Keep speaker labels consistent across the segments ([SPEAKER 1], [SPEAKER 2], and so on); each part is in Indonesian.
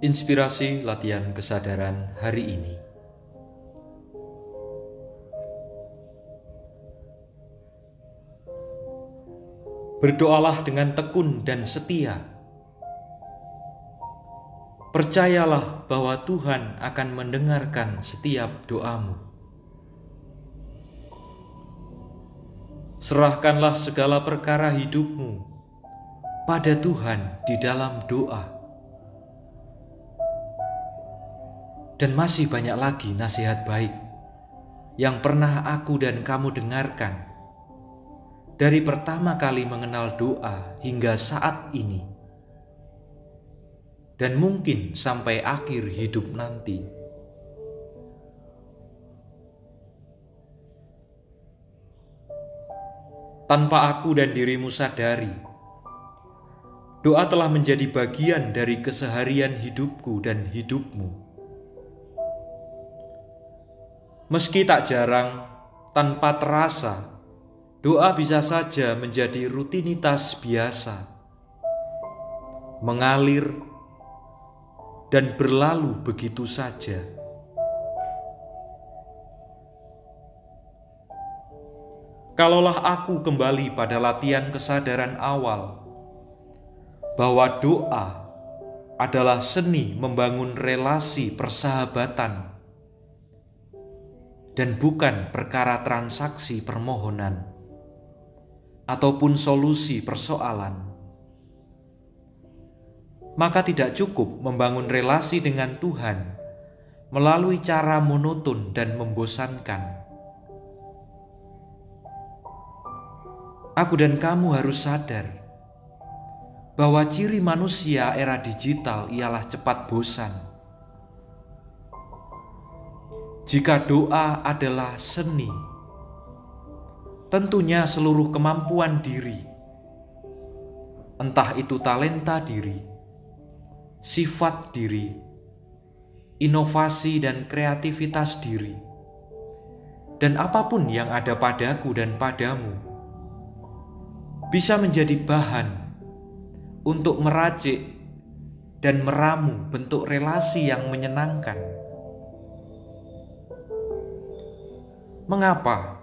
[SPEAKER 1] Inspirasi latihan kesadaran hari ini. Berdoalah dengan tekun dan setia. Percayalah bahwa Tuhan akan mendengarkan setiap doamu. Serahkanlah segala perkara hidupmu pada Tuhan di dalam doa. Dan masih banyak lagi nasihat baik yang pernah aku dan kamu dengarkan dari pertama kali mengenal doa hingga saat ini, dan mungkin sampai akhir hidup nanti. Tanpa aku dan dirimu sadari, doa telah menjadi bagian dari keseharian hidupku dan hidupmu. Meski tak jarang, tanpa terasa, doa bisa saja menjadi rutinitas biasa, mengalir dan berlalu begitu saja. Kalaulah aku kembali pada latihan kesadaran awal bahwa doa adalah seni membangun relasi persahabatan dan bukan perkara transaksi permohonan ataupun solusi persoalan. Maka tidak cukup membangun relasi dengan Tuhan melalui cara monoton dan membosankan. Aku dan kamu harus sadar bahwa ciri manusia era digital ialah cepat bosan jika doa adalah seni, tentunya seluruh kemampuan diri, entah itu talenta diri, sifat diri, inovasi dan kreativitas diri, dan apa pun yang ada padaku dan padamu, bisa menjadi bahan untuk meracik dan meramu bentuk relasi yang menyenangkan Mengapa?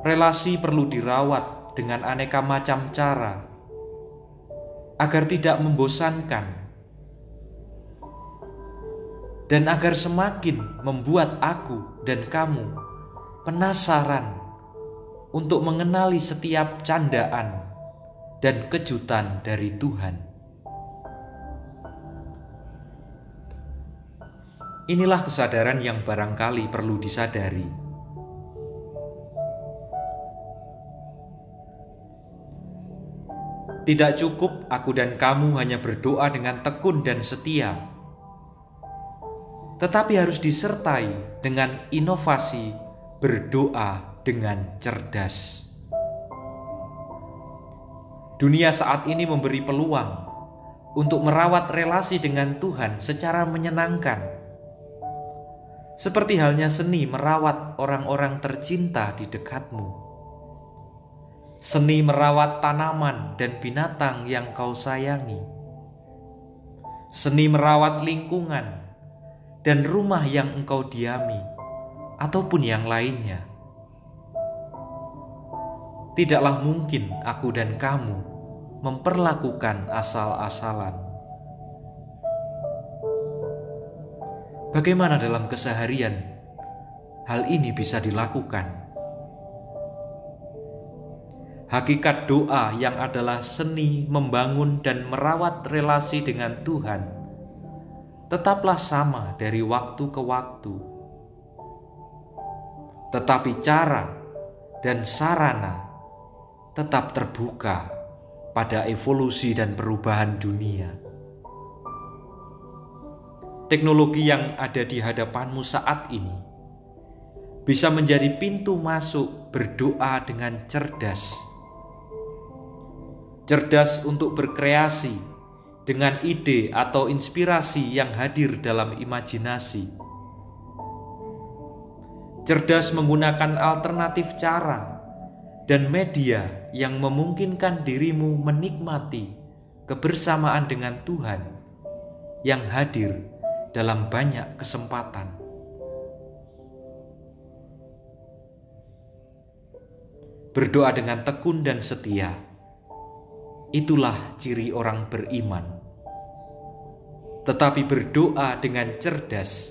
[SPEAKER 1] Relasi perlu dirawat dengan aneka macam cara agar tidak membosankan dan agar semakin membuat aku dan kamu penasaran untuk mengenali setiap candaan dan kejutan dari Tuhan. Inilah kesadaran yang barangkali perlu disadari. Tidak cukup aku dan kamu hanya berdoa dengan tekun dan setia, tetapi harus disertai dengan inovasi berdoa dengan cerdas. Dunia saat ini memberi peluang untuk merawat relasi dengan Tuhan secara menyenangkan seperti halnya seni merawat orang-orang tercinta di dekatmu. Seni merawat tanaman dan binatang yang kau sayangi. Seni merawat lingkungan dan rumah yang engkau diami, ataupun yang lainnya. Tidaklah mungkin aku dan kamu memperlakukan asal-asalan Bagaimana dalam keseharian hal ini bisa dilakukan? Hakikat doa yang adalah seni membangun dan merawat relasi dengan Tuhan tetaplah sama dari waktu ke waktu. Tetapi cara dan sarana tetap terbuka pada evolusi dan perubahan dunia teknologi yang ada di hadapanmu saat ini bisa menjadi pintu masuk berdoa dengan cerdas. Cerdas untuk berkreasi dengan ide atau inspirasi yang hadir dalam imajinasi. Cerdas menggunakan alternatif cara dan media yang memungkinkan dirimu menikmati kebersamaan dengan Tuhan yang hadir dalam banyak kesempatan. Berdoa dengan tekun dan setia, itulah ciri orang beriman. Tetapi berdoa dengan cerdas,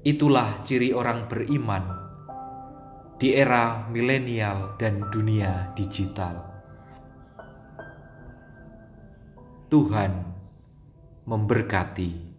[SPEAKER 1] itulah ciri orang beriman di era milenial dan dunia digital. Tuhan memberkati.